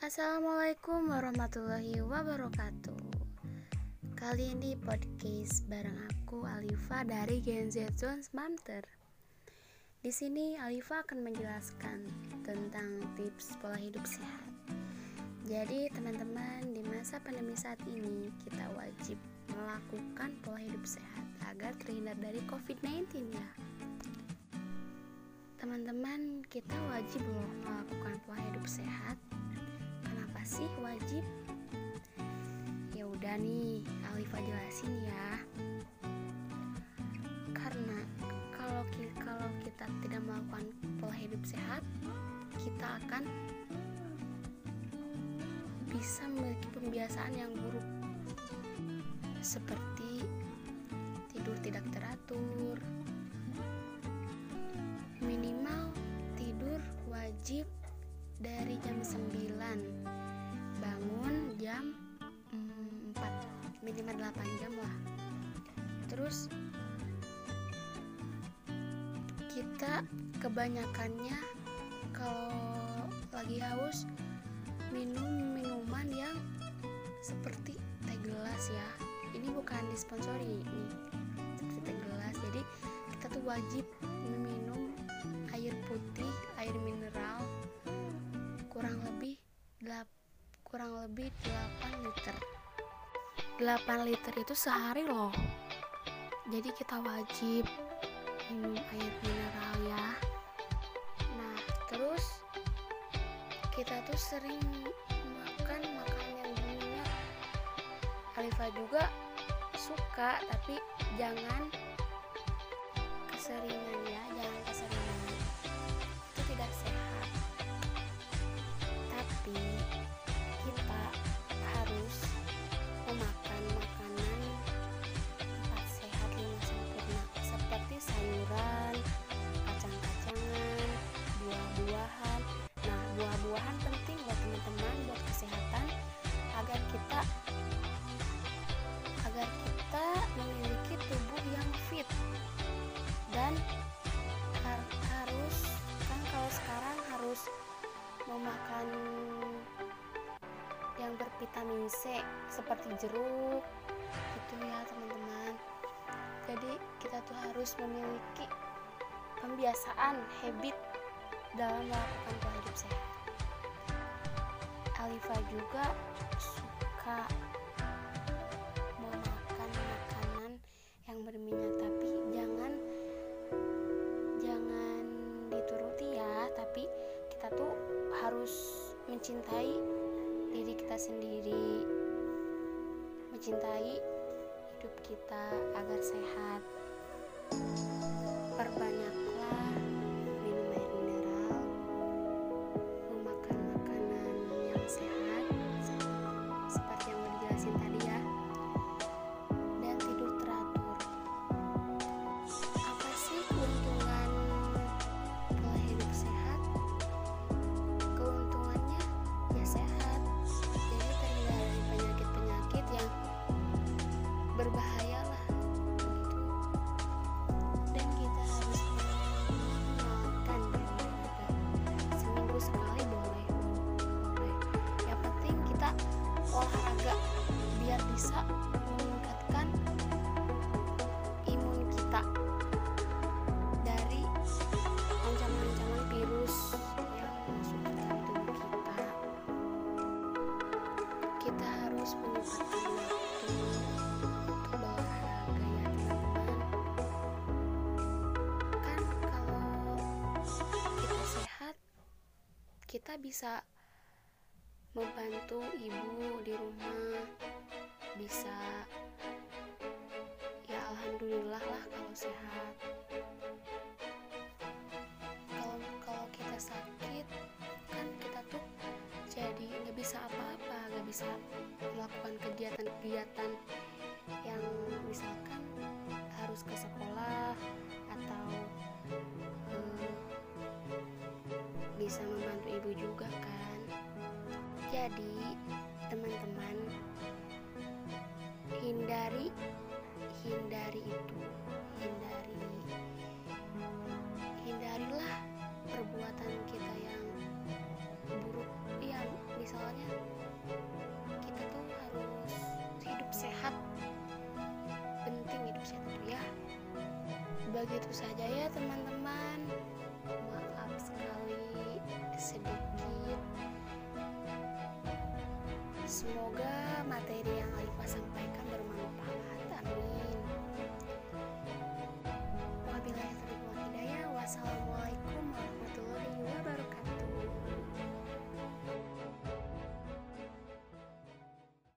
Assalamualaikum warahmatullahi wabarakatuh. Kali ini podcast bareng aku Alifa dari Gen Z Zone Mamter. Di sini Alifa akan menjelaskan tentang tips pola hidup sehat. Jadi teman-teman di masa pandemi saat ini kita wajib melakukan pola hidup sehat agar terhindar dari COVID-19 ya. Teman-teman, kita wajib melakukan pola hidup sehat wajib? Ya udah nih, Alifa jelasin ya. Karena kalau kalau kita tidak melakukan pola hidup sehat, kita akan bisa memiliki pembiasaan yang buruk seperti 8 jam lah. Terus kita kebanyakannya kalau lagi haus minum minuman yang seperti teh gelas ya. Ini bukan disponsori nih seperti teh gelas. Jadi kita tuh wajib meminum air putih air mineral kurang lebih 8 kurang lebih 8 liter 8 liter itu sehari loh. Jadi kita wajib minum air mineral ya. Nah terus kita tuh sering makan makanan yang berminyak Alifa juga suka tapi jangan keseringan yang bervitamin C seperti jeruk itu ya teman-teman. Jadi kita tuh harus memiliki pembiasaan habit dalam melakukan pola hidup sehat. Alifa juga suka memakan makanan yang berminyak tapi jangan jangan dituruti ya. Tapi kita tuh harus mencintai diri kita sendiri, mencintai hidup kita agar sehat. Olahraga biar bisa meningkatkan imun kita dari ancaman-ancaman virus yang masuk ke dalam tubuh kita. Kita harus menyempatkan waktu kita bisa membantu ibu di rumah. Bisa ya alhamdulillah lah kalau sehat. Kalau kalau kita sakit kan kita tuh jadi nggak bisa apa-apa nggak bisa melakukan kegiatan-kegiatan yang misalkan harus ke sekolah atau eh, bisa membantu ibu juga kan jadi, teman-teman, hindari hindari itu, hindari hindarilah perbuatan kita yang buruk. Ya, misalnya kita tuh harus hidup sehat. Penting hidup sehat ya. Begitu saja ya, teman-teman. Semoga materi